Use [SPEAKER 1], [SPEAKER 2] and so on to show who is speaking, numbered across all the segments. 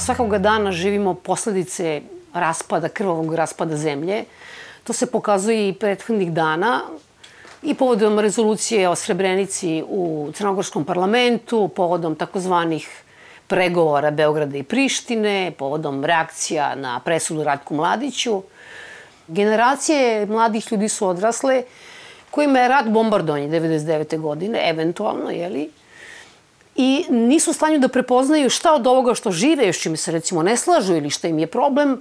[SPEAKER 1] svakoga dana živimo posledice raspada, krvavog raspada zemlje. To se pokazuje i prethodnih dana i povodom rezolucije o Srebrenici u Crnogorskom parlamentu, povodom takozvanih pregovora Beograda i Prištine, povodom reakcija na presudu Ratku Mladiću. Generacije mladih ljudi su odrasle kojima je rat bombardovanje 99. godine, eventualno, jeli, i nisu u stanju da prepoznaju šta od ovoga što žive, još čime se recimo ne slažu ili šta im je problem,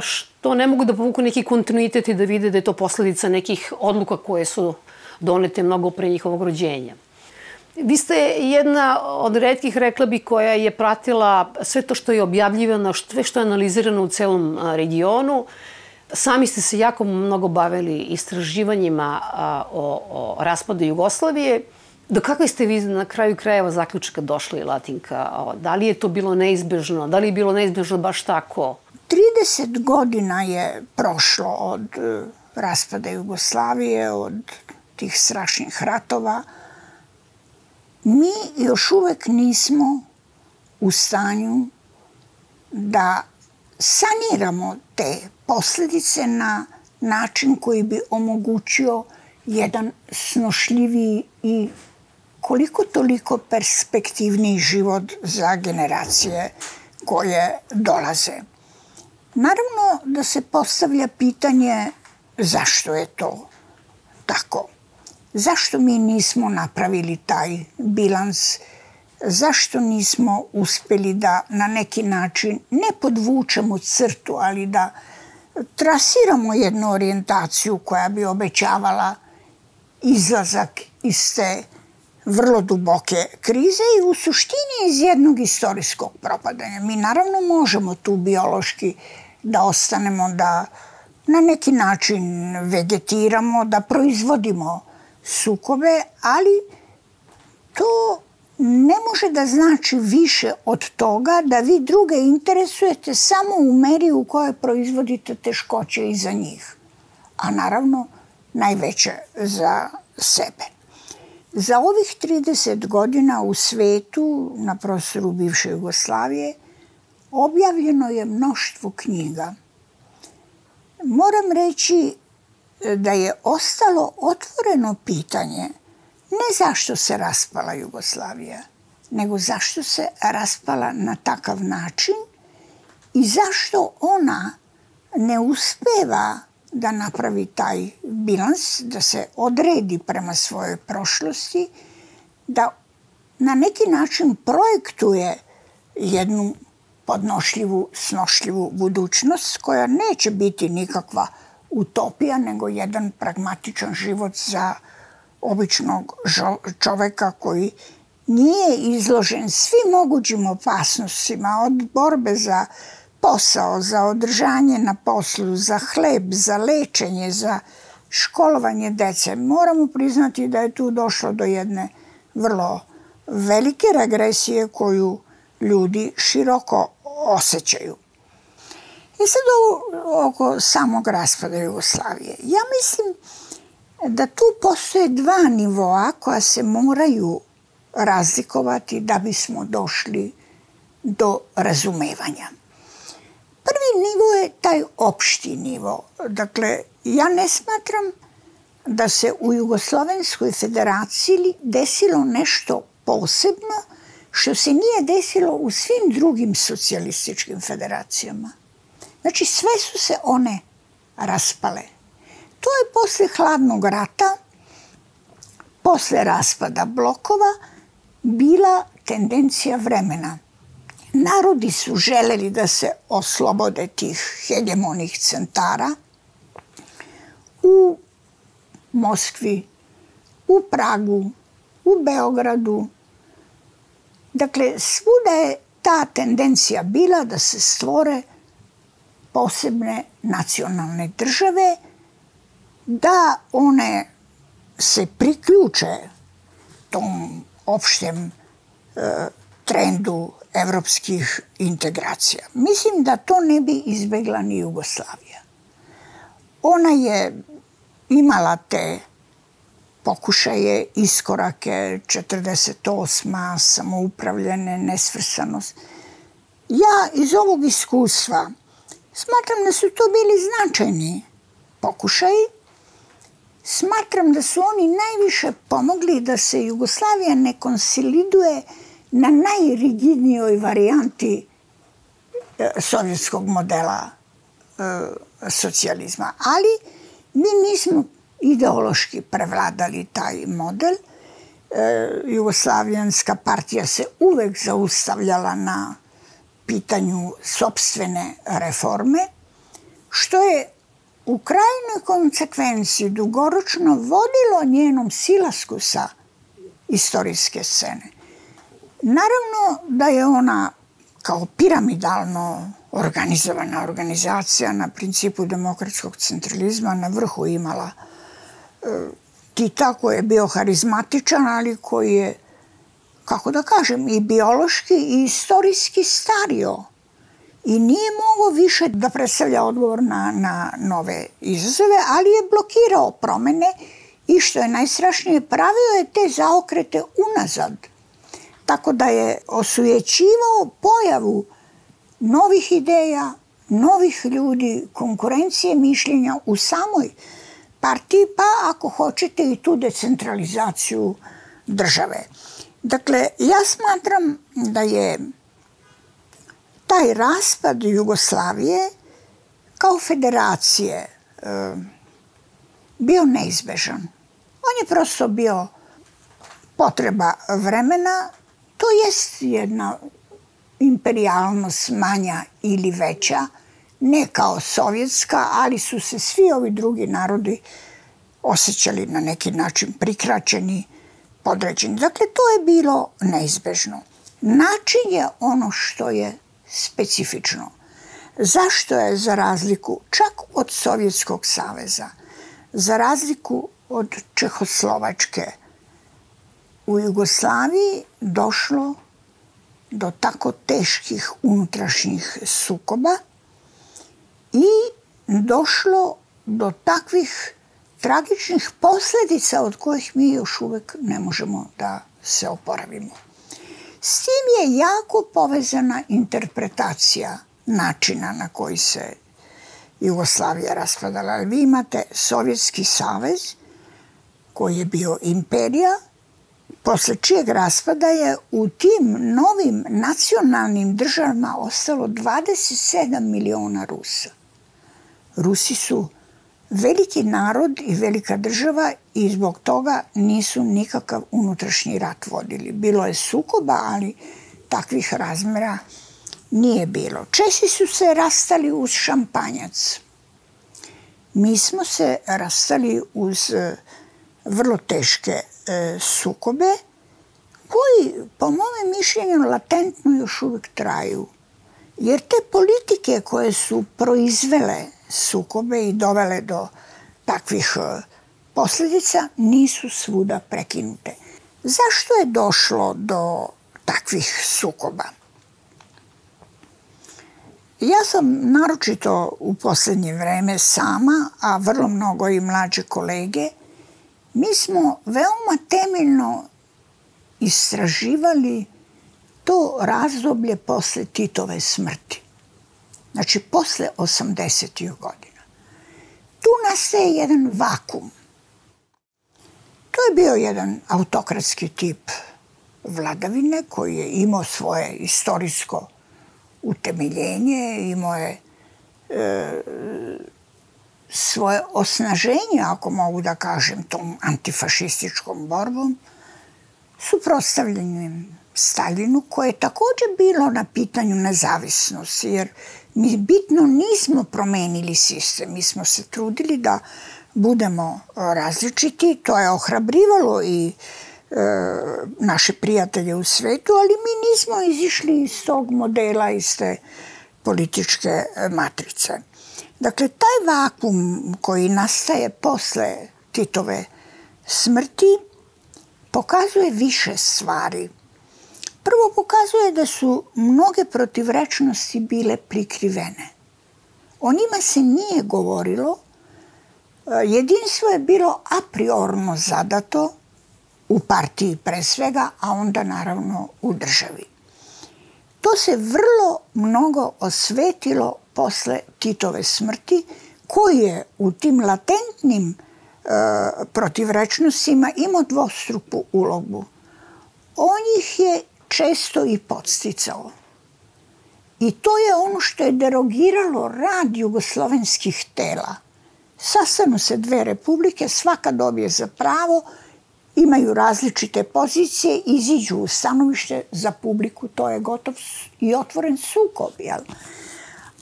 [SPEAKER 1] što ne mogu da povuku neki kontinuitet i da vide da je to posledica nekih odluka koje su donete mnogo pre njihovog rođenja. Vi ste jedna od redkih, rekla bi, koja je pratila sve to što je objavljivano, sve što je analizirano u celom regionu. Sami ste se jako mnogo bavili istraživanjima o, o raspadu Jugoslavije. Do kakve ste vi na kraju krajeva zaključka došli, Latinka? Da li je to bilo neizbežno? Da li je bilo neizbežno baš tako?
[SPEAKER 2] 30 godina je prošlo od e, raspada Jugoslavije, od tih strašnih ratova. Mi još uvek nismo u stanju da saniramo te posledice na način koji bi omogućio jedan snošljiviji i koliko toliko perspektivniji život za generacije koje dolaze. Naravno da se postavlja pitanje zašto je to tako. Zašto mi nismo napravili taj bilans? Zašto nismo uspeli da na neki način ne podvučemo crtu, ali da trasiramo jednu orijentaciju koja bi obećavala izlazak iz te vrlo duboke krize i u suštini iz jednog istorijskog propadanja. Mi naravno možemo tu biološki da ostanemo, da na neki način vegetiramo, da proizvodimo sukobe, ali to ne može da znači više od toga da vi druge interesujete samo u meri u kojoj proizvodite teškoće i za njih. A naravno najveće za sebe. Za ovih 30 godina u svetu, na prostoru bivše Jugoslavije, objavljeno je mnoštvo knjiga. Moram reći da je ostalo otvoreno pitanje ne zašto se raspala Jugoslavija, nego zašto se raspala na takav način i zašto ona ne uspeva da napravi taj bilans, da se odredi prema svojoj prošlosti, da na neki način projektuje jednu podnošljivu, snošljivu budućnost koja neće biti nikakva utopija, nego jedan pragmatičan život za običnog čoveka koji nije izložen svim mogućim opasnostima od borbe za posao, za održanje na poslu, za hleb, za lečenje, za školovanje dece. Moramo priznati da je tu došlo do jedne vrlo velike regresije koju ljudi široko osjećaju. I sad ovo, oko samog raspada Jugoslavije. Ja mislim da tu postoje dva nivoa koja se moraju razlikovati da bismo došli do razumevanja. Prvi nivo je taj opšti nivo. Dakle, ja ne smatram da se u Jugoslovenskoj federaciji desilo nešto posebno što se nije desilo u svim drugim socijalističkim federacijama. Znači, sve su se one raspale. To je posle hladnog rata, posle raspada blokova, bila tendencija vremena. Narodi su želeli da se oslobode tih hegemonih centara u Moskvi, u Pragu, u Beogradu. Dakle, svuda je ta tendencija bila da se stvore posebne nacionalne države, da one se priključe tom opštem e, trendu evropskih integracija. Mislim da to ne bi izbegla ni Jugoslavija. Ona je imala te pokušaje, iskorake, 48. samoupravljene, nesvrsanost. ja iz ovog iskustva smatram da su to bili značajni pokušaji. Smatram da su oni najviše pomogli da se Jugoslavija ne konsoliduje na najrigidnijoj varijanti e, sovjetskog modela e, socijalizma. Ali mi nismo ideološki prevladali taj model. E, Jugoslavijanska partija se uvek zaustavljala na pitanju sobstvene reforme, što je u krajnoj konsekvenciji dugoročno vodilo njenom silasku sa istorijske scene. Naravno da je ona kao piramidalno organizovana organizacija na principu demokratskog centralizma na vrhu imala e, Tita koji je bio harizmatičan, ali koji je, kako da kažem, i biološki i istorijski stario i nije mogao više da predstavlja odgovor na, na nove izazove, ali je blokirao promene i što je najstrašnije, pravio je te zaokrete unazad. Tako da je osujećivao pojavu novih ideja, novih ljudi, konkurencije mišljenja u samoj partiji, pa ako hoćete i tu decentralizaciju države. Dakle, ja smatram da je taj raspad Jugoslavije kao federacije e, bio neizbežan. On je prosto bio potreba vremena, to jest jedna imperialnost manja ili veća, ne kao sovjetska, ali su se svi ovi drugi narodi osjećali na neki način prikraćeni, podređeni. Dakle, to je bilo neizbežno. Način je ono što je specifično. Zašto je za razliku čak od Sovjetskog saveza, za razliku od Čehoslovačke, u Jugoslaviji došlo do tako teških unutrašnjih sukoba i došlo do takvih tragičnih posledica od kojih mi još uvek ne možemo da se oporavimo. S tim je jako povezana interpretacija načina na koji se Jugoslavija raspadala. Vi imate Sovjetski savez koji je bio imperija posle čijeg raspada je u tim novim nacionalnim državama ostalo 27 miliona Rusa. Rusi su veliki narod i velika država i zbog toga nisu nikakav unutrašnji rat vodili. Bilo je sukoba, ali takvih razmera nije bilo. Česi su se rastali uz šampanjac. Mi smo se rastali uz e, vrlo teške e, sukobe koji, po mome mišljenju, latentno još uvek traju. Jer te politike koje su proizvele sukobe i dovele do takvih e, posledica nisu svuda prekinute. Zašto je došlo do takvih sukoba? Ja sam naročito u poslednje vreme sama, a vrlo mnogo i mlađe kolege, mi smo veoma temeljno istraživali to razdoblje posle Titove smrti. Znači, posle 80. godina. Tu nastaje jedan vakum. To je bio jedan autokratski tip vladavine koji je imao svoje istorijsko utemeljenje, imao je e, svoje osnaženje, ako mogu da kažem, tom antifašističkom borbom, suprostavljanjem Stalinu, koje je takođe bilo na pitanju nezavisnosti, jer mi bitno nismo promenili sistem, mi smo se trudili da budemo različiti, to je ohrabrivalo i e, naše prijatelje u svetu, ali mi nismo izišli iz tog modela, iz te političke matrice. Dakle, taj vakum koji nastaje posle Titove smrti pokazuje više stvari. Prvo pokazuje da su mnoge protivrečnosti bile prikrivene. O njima se nije govorilo, jedinstvo je bilo a priorno zadato u partiji pre svega, a onda naravno u državi. To se vrlo mnogo osvetilo posle Titove smrti, koji je u tim latentnim e, protivrečnostima imao dvostruku ulogu. On ih je često i podsticao. I to je ono što je derogiralo rad jugoslovenskih tela. Sastanu se dve republike, svaka dobije za pravo, imaju različite pozicije, iziđu u stanovište za publiku, to je gotov i otvoren sukob. Jel?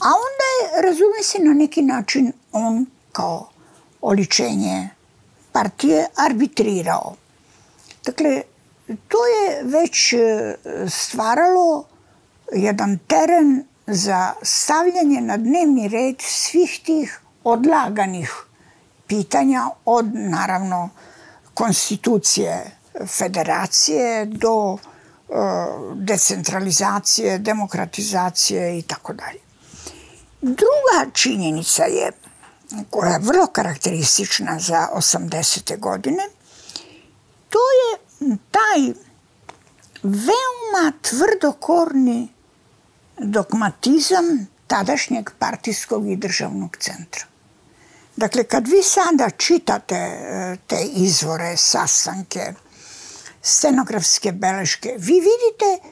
[SPEAKER 2] A onda je, razume se, na neki način on kao oličenje partije arbitrirao. Dakle, to je već e, stvaralo jedan teren za stavljanje na dnevni red svih tih odlaganih pitanja od, naravno, konstitucije federacije do e, decentralizacije, demokratizacije i tako dalje. Druga činjenica je, koja je vrlo karakteristična za 80. godine, to je taj veoma tvrdokorni dogmatizam tadašnjeg partijskog i državnog centra. Dakle, kad vi sada čitate e, te izvore, sastanke, scenografske beleške, vi vidite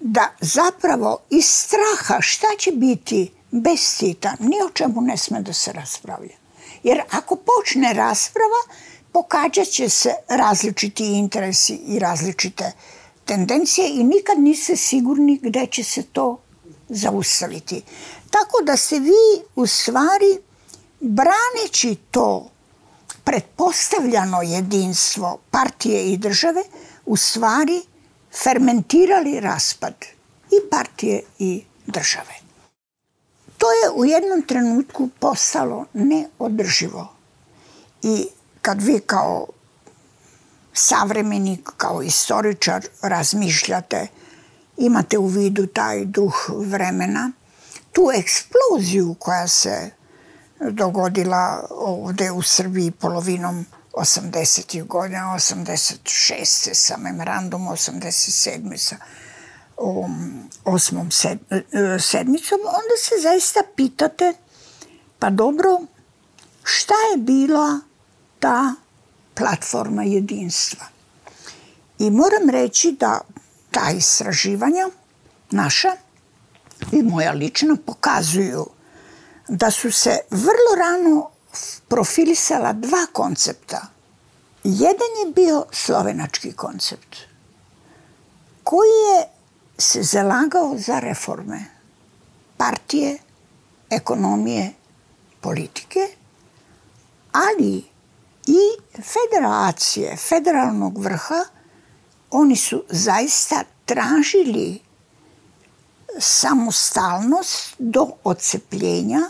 [SPEAKER 2] da zapravo iz straha šta će biti bez Tita, ni o čemu ne sme da se raspravlja. Jer ako počne rasprava, pokađat će se različiti interesi i različite tendencije i nikad niste sigurni gde će se to zaustaviti. Tako da se vi u stvari braneći to pretpostavljano jedinstvo partije i države u stvari fermentirali raspad i partije i države. To je u jednom trenutku postalo neodrživo. I kad vi kao savremenik, kao istoričar razmišljate, imate u vidu taj duh vremena, tu eksploziju koja se dogodila ovde u Srbiji polovinom 80. godina, 86. sa memorandum, 87. sa ovom osmom sed, sedmicom, onda se zaista pitate, pa dobro, šta je bila ta platforma jedinstva? I moram reći da ta istraživanja naša i moja lična pokazuju da su se vrlo rano profilisala dva koncepta. Jedan je bio slovenački koncept, koji je se zalagao za reforme partije, ekonomije, politike, ali i federacije, federalnog vrha, oni su zaista tražili samostalnost do odcepljenja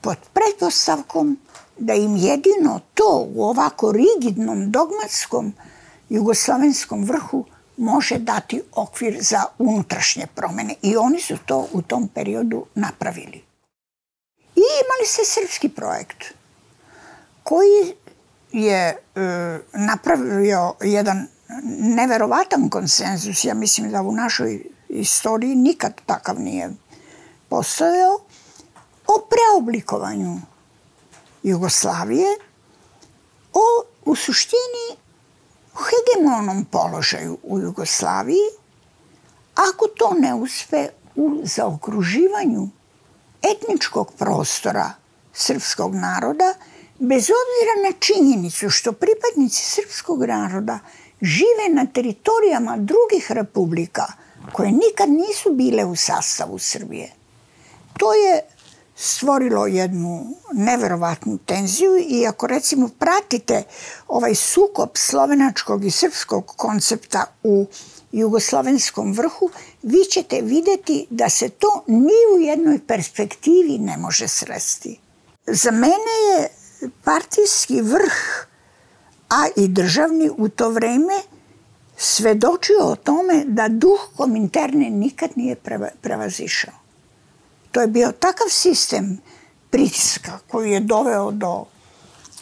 [SPEAKER 2] pod pretpostavkom da im jedino to u ovako rigidnom dogmatskom jugoslovenskom vrhu može dati okvir za unutrašnje promene. I oni su to u tom periodu napravili. I imali se srpski projekt koji je e, napravio jedan neverovatan konsenzus. Ja mislim da u našoj istoriji nikad takav nije postojao o preoblikovanju Jugoslavije, o u suštini hegemonom položaju u Jugoslaviji, ako to ne uspe u zaokruživanju etničkog prostora srpskog naroda, bez obzira na činjenicu što pripadnici srpskog naroda žive na teritorijama drugih republika koje nikad nisu bile u sastavu Srbije. To je stvorilo jednu neverovatnu tenziju i ako recimo pratite ovaj sukop slovenačkog i srpskog koncepta u jugoslovenskom vrhu, vi ćete videti da se to ni u jednoj perspektivi ne može sresti. Za mene je partijski vrh, a i državni u to vreme, svedočio o tome da duh kominterne nikad nije prevazišao. To je bio takav sistem pritiska koji je doveo do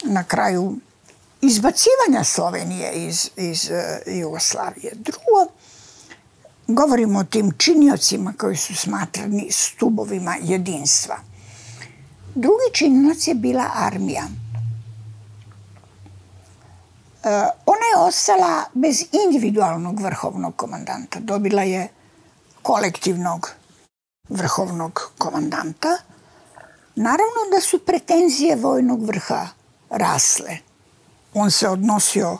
[SPEAKER 2] na kraju izbacivanja Slovenije iz, iz uh, Jugoslavije. Drugo, govorimo o tim činiocima koji su smatrani stubovima jedinstva. Drugi činilac je bila armija. E, ona je ostala bez individualnog vrhovnog komandanta. Dobila je kolektivnog vrhovnog komandanta. Naravno da su pretenzije vojnog vrha rasle. On se odnosio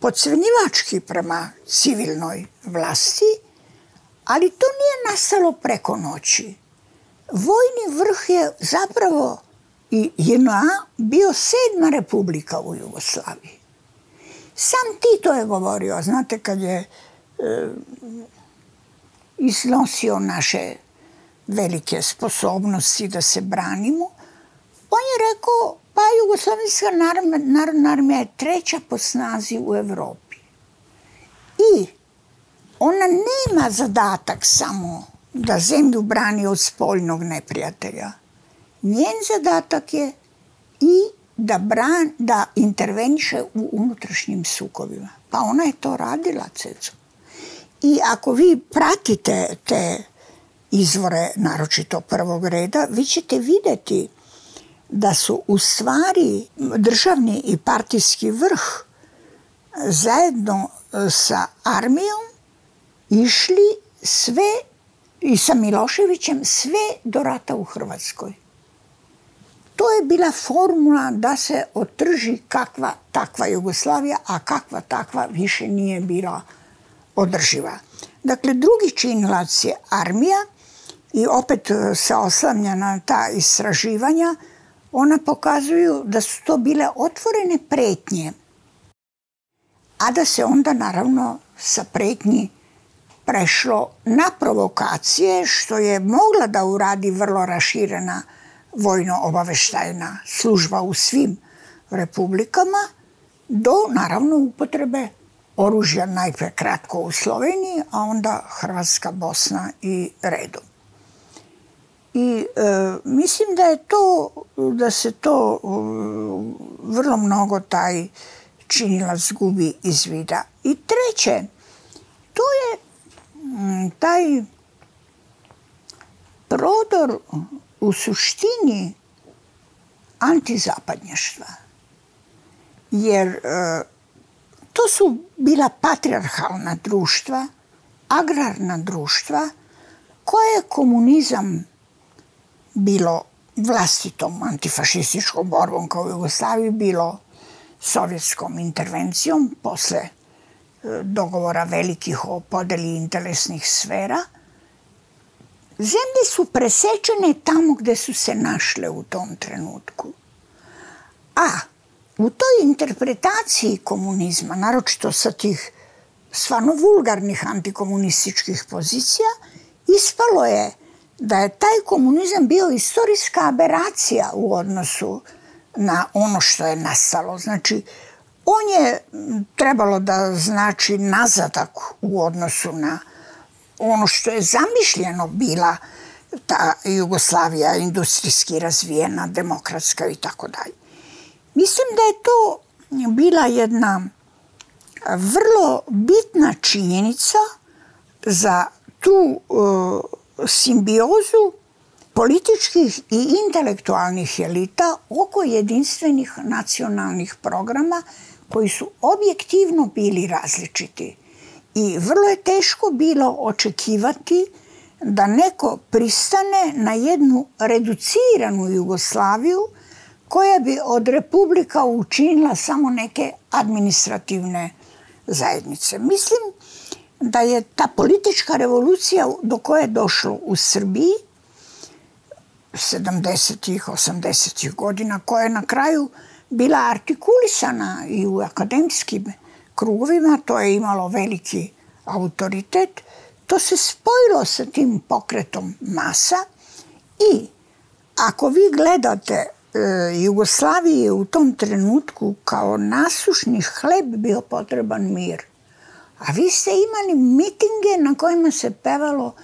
[SPEAKER 2] podcrnjivački prema civilnoj vlasti, ali to nije nastalo preko noći. Vojni vrh je zapravo i JNA bio sedma republika u Jugoslaviji. Sam Tito je govorio, znate, kad je e, iznosio naše velike sposobnosti da se branimo, on je rekao, pa Jugoslavijska narodna armija je treća po snazi u Evropi. I ona nema zadatak samo da zemlju brani od spoljnog neprijatelja. Njen zadatak je i da, bran, da interveniše u unutrašnjim sukovima. Pa ona je to radila, Ceco. I ako vi pratite te izvore, naročito prvog reda, vi ćete videti da su u stvari državni i partijski vrh zajedno sa armijom išli sve i sa Miloševićem sve do rata u Hrvatskoj. To je bila formula da se otrži kakva takva Jugoslavija, a kakva takva više nije bila održiva. Dakle, drugi činilac je armija i opet se oslamlja na ta istraživanja, ona pokazuju da su to bile otvorene pretnje, a da se onda naravno sa pretnji prešlo na provokacije, što je mogla da uradi vrlo raširena vojno-obaveštajna služba u svim republikama, do naravno upotrebe oružja najpre kratko u Sloveniji, a onda Hrvatska, Bosna i redom. I e, mislim da je to, da se to e, vrlo mnogo taj činilac gubi iz vida. I treće, to je m, taj prodor u suštini antizapadnjaštva. Jer e, to su bila patriarhalna društva, agrarna društva, koje je komunizam bilo vlastitom antifašističkom borbom kao u Jugoslaviji, bilo sovjetskom intervencijom posle e, dogovora velikih o podeli interesnih sfera, zemlje su presečene tamo gde su se našle u tom trenutku. A u toj interpretaciji komunizma, naročito sa tih stvarno vulgarnih antikomunističkih pozicija, ispalo je da je taj komunizam bio istorijska aberacija u odnosu na ono što je nastalo. Znači, on je trebalo da znači nazadak u odnosu na ono što je zamišljeno bila ta Jugoslavija industrijski razvijena, demokratska i tako dalje. Mislim da je to bila jedna vrlo bitna činjenica za tu uh, simbiozu političkih i intelektualnih elita oko jedinstvenih nacionalnih programa koji su objektivno bili različiti. I vrlo je teško bilo očekivati da neko pristane na jednu reduciranu Jugoslaviju koja bi od republika učinila samo neke administrativne zajednice. Mislim da je ta politička revolucija do koje je došlo u Srbiji 70-ih, 80-ih godina, koja je na kraju bila artikulisana i u akademskim krugovima, to je imalo veliki autoritet, to se spojilo sa tim pokretom masa i ako vi gledate e, Jugoslaviji je u tom trenutku kao nasušni hleb bio potreban mir. A vi ste imali mitinge na kojima se pevalo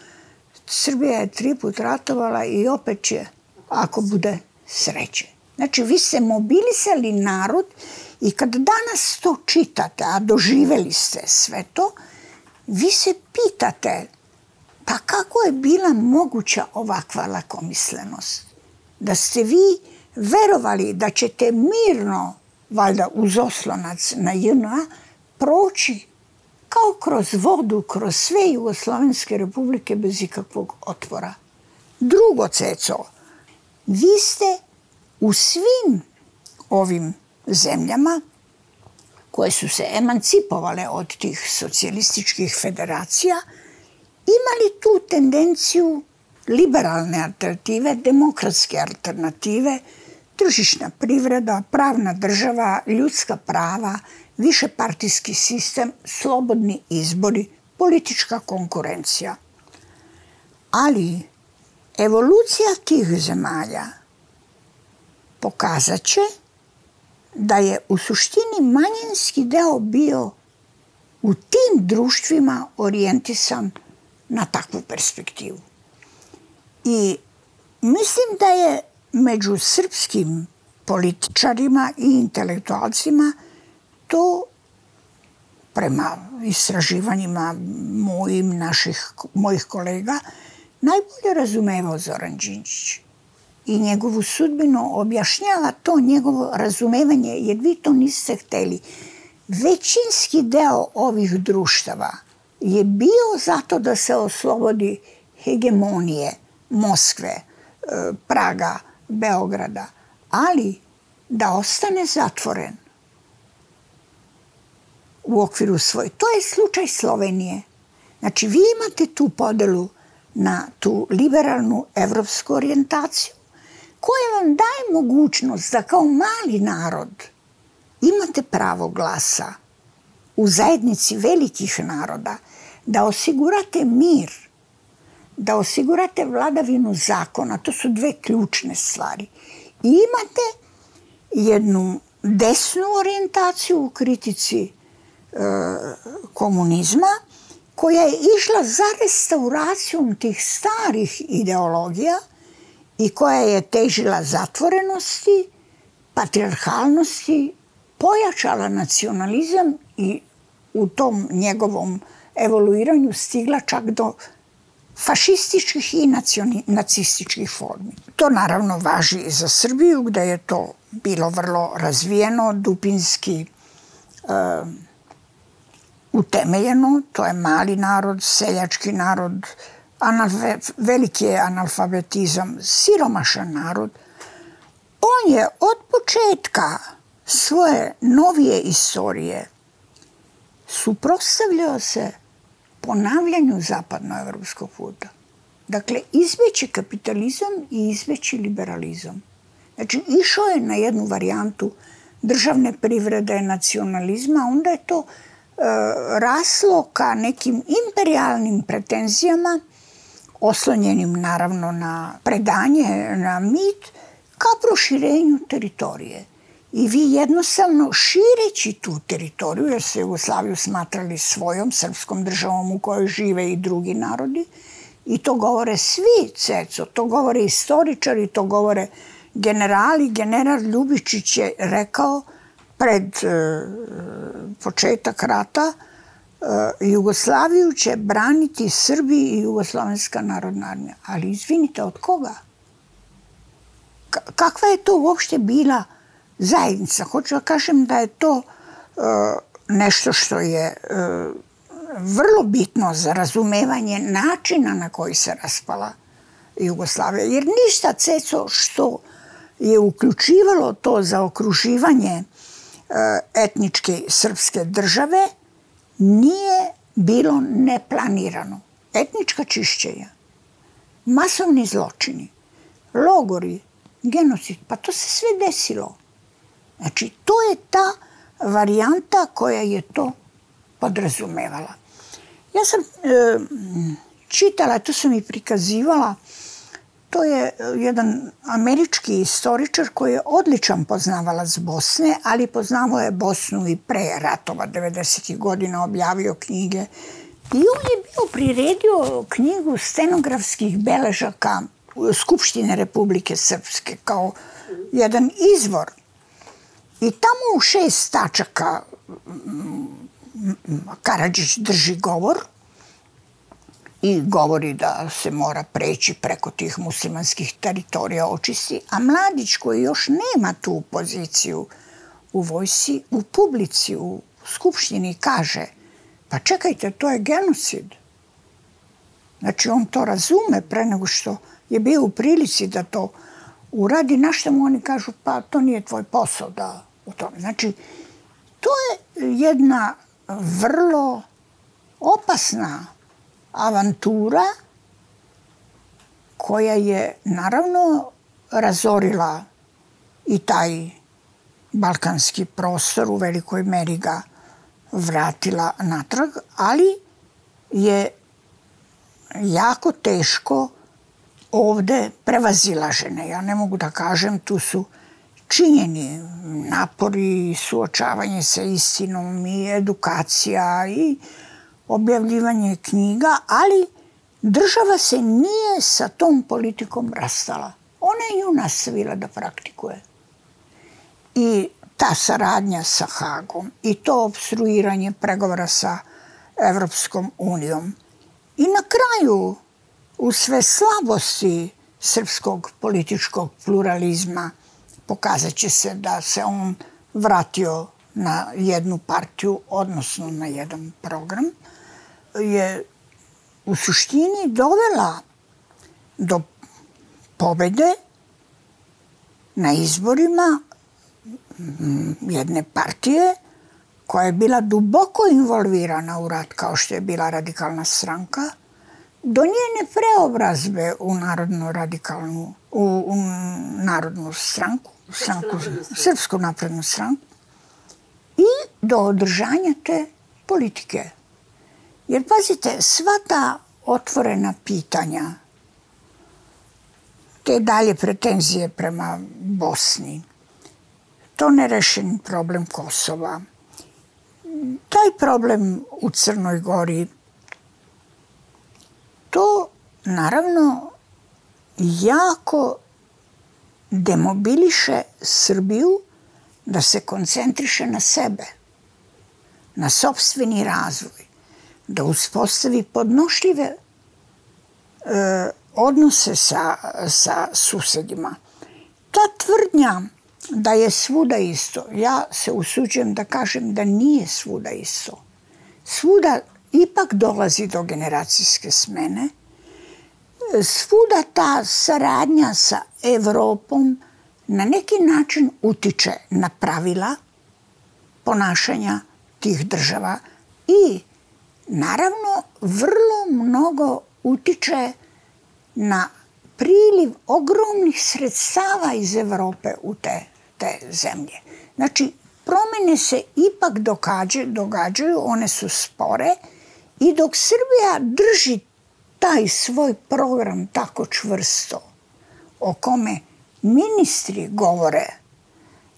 [SPEAKER 2] Srbija je tri put ratovala i opet će, ako bude sreće. Znači, vi ste mobilisali narod i kad danas to čitate, a doživeli ste sve to, vi se pitate pa kako je bila moguća ovakva lakomislenost? Da ste vi verovali da ćete mirno, valjda uz oslonac na JNA, proći kao kroz vodu, kroz sve Jugoslovenske republike bez ikakvog otvora. Drugo, Ceco, vi ste u svim ovim zemljama koje su se emancipovale od tih socijalističkih federacija, imali tu tendenciju liberalne alternative, demokratske alternative, tržišna privreda, pravna država, ljudska prava, višepartijski sistem, slobodni izbori, politička konkurencija. Ali evolucija tih zemalja pokazat će da je u suštini manjinski deo bio u tim društvima orijentisan na takvu perspektivu. I mislim da je među srpskim političarima i intelektualcima to prema istraživanjima mojim, naših, mojih kolega, najbolje razumevao Zoran Đinđić. I njegovu sudbinu objašnjava to njegovo razumevanje, jer vi to niste hteli. Većinski deo ovih društava je bio zato da se oslobodi hegemonije Moskve, e, Praga, Beograda, ali da ostane zatvoren u okviru svoj. To je slučaj Slovenije. Znači, vi imate tu podelu na tu liberalnu evropsku orijentaciju, koja vam daje mogućnost da kao mali narod imate pravo glasa u zajednici velikih naroda, da osigurate mir, da osigurate vladavinu zakona, to su dve ključne stvari. I imate jednu desnu orijentaciju u kritici komunizma koja je išla za restauracijom tih starih ideologija i koja je težila zatvorenosti, patriarhalnosti, pojačala nacionalizam i u tom njegovom evoluiranju stigla čak do fašističkih i nacističkih formi. To naravno važi i za Srbiju, gde je to bilo vrlo razvijeno, dupinski uh, utemeljeno, to je mali narod, seljački narod, analfe, veliki je analfabetizam, siromašan narod. On je od početka svoje novije istorije suprostavljao se ponavljanju zapadnoevropskog puta. Dakle, izveći kapitalizam i izveći liberalizam. Znači, išao je na jednu varijantu državne privrede, nacionalizma, onda je to E, raslo ka nekim imperialnim pretenzijama, oslonjenim naravno na predanje, na mit, ka proširenju teritorije. I vi jednostavno šireći tu teritoriju, jer se Jugoslaviju smatrali svojom srpskom državom u kojoj žive i drugi narodi, i to govore svi, Ceco, to govore istoričari, to govore generali. General Ljubičić je rekao pred e, početak rata e, Jugoslaviju će braniti Srbi i Jugoslovenska narodna armija. Ali izvinite, od koga? Kakva je to uopšte bila zajednica? Hoću da kažem da je to e, nešto što je vrlo bitno za razumevanje načina na koji se raspala Jugoslavija. Jer ništa, Ceco, što je uključivalo to za okruživanje E, etničke srpske države nije bilo neplanirano. Etnička čišćenja, masovni zločini, logori, genocid, pa to se sve desilo. Znači, to je ta varijanta koja je to podrazumevala. Ja sam e, čitala, to sam i prikazivala, To je e, jedan američki istoričar koji je odličan poznavalac Bosne, ali poznavao je Bosnu i pre ratova 90. godina, objavio knjige. I on je bio priredio knjigu stenografskih beležaka Skupštine Republike Srpske kao jedan izvor. I tamo u šest tačaka Karadžić drži govor i govori da se mora preći preko tih muslimanskih teritorija očisti, a mladić koji još nema tu poziciju u vojsi, u publici, u skupštini kaže pa čekajte, to je genocid. Znači on to razume pre nego što je bio u prilici da to uradi, na što mu oni kažu pa to nije tvoj posao da u tome. Znači, to je jedna vrlo opasna avantura koja je naravno razorila i taj balkanski prostor u velikoj meri ga vratila natrag, ali je jako teško ovde prevazilažene. Ja ne mogu da kažem, tu su činjeni napori, suočavanje sa istinom i edukacija i objavljivanje knjiga, ali država se nije sa tom politikom rastala. Ona je ju nastavila da praktikuje. I ta saradnja sa Hagom i to obstruiranje pregovora sa Evropskom unijom. I na kraju, u sve slabosti srpskog političkog pluralizma, pokazat će se da se on vratio na jednu partiju, odnosno na jedan program, je u suštini dovela do pobede na izborima jedne partije koja je bila duboko involvirana u rat kao što je bila radikalna stranka, do njene preobrazbe u narodnu radikalnu, u, u narodnu stranku, stranku, Srpsku naprednu stranku i do održanja te politike. Jer pazite, sva ta otvorena pitanja, te dalje pretenzije prema Bosni, to nerešen problem Kosova, taj problem u Crnoj Gori, to naravno jako demobiliše Srbiju da se koncentriše na sebe, na sobstveni razvoj, da uspostavi podnošljive e, odnose sa, sa susedima. Ta tvrdnja da je svuda isto, ja se usuđujem da kažem da nije svuda isto. Svuda ipak dolazi do generacijske smene, svuda ta saradnja sa Evropom na neki način utiče na pravila ponašanja tih država i naravno vrlo mnogo utiče na priliv ogromnih sredstava iz Evrope u te, te zemlje. Znači, promene se ipak događaju, događaju, one su spore i dok Srbija drži taj svoj program tako čvrsto o kome ministri govore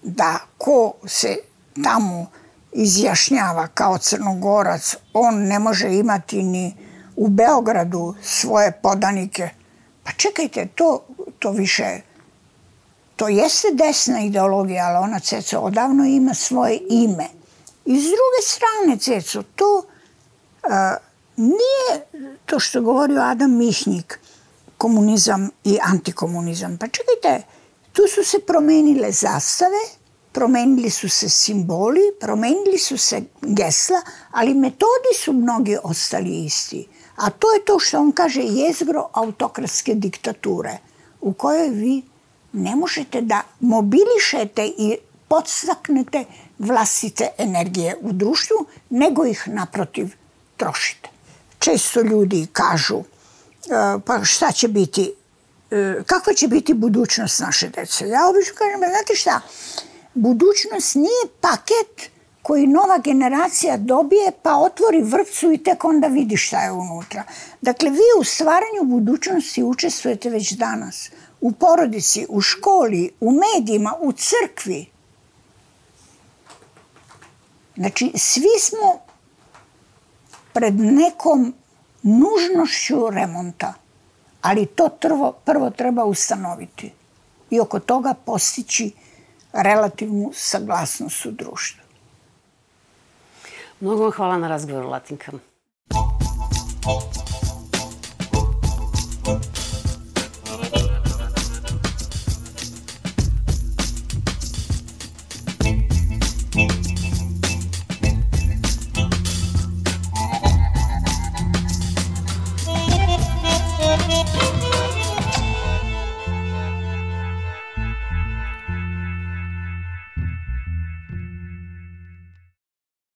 [SPEAKER 2] da ko se tamo izjašnjava kao crnogorac, on ne može imati ni u Beogradu svoje podanike. Pa čekajte, to, to više, to jeste desna ideologija, ali ona, Ceco, odavno ima svoje ime. I s druge strane, Ceco, to a, nije to što govorio Adam Mišnik, komunizam i antikomunizam. Pa čekajte, tu su se promenile zastave, promenili su se simboli, promenili su se gesla, ali metodi su mnogi ostali isti. A to je to što on kaže jezgro autokratske diktature, u kojoj vi ne možete da mobilišete i podstaknete vlastite energije u društvu, nego ih naprotiv trošite. Često ljudi kažu, e, pa šta će biti, e, kakva će biti budućnost naše dece? Ja obično kažem, znate šta, budućnost nije paket koji nova generacija dobije pa otvori vrpcu i tek onda vidi šta je unutra. Dakle, vi u stvaranju budućnosti učestvujete već danas. U porodici, u školi, u medijima, u crkvi. Znači, svi smo pred nekom nužnošću remonta, ali to prvo, prvo treba ustanoviti i oko toga postići relativnu saglasnost u društvu.
[SPEAKER 1] Mnogo vam hvala na razgovoru, Latinka.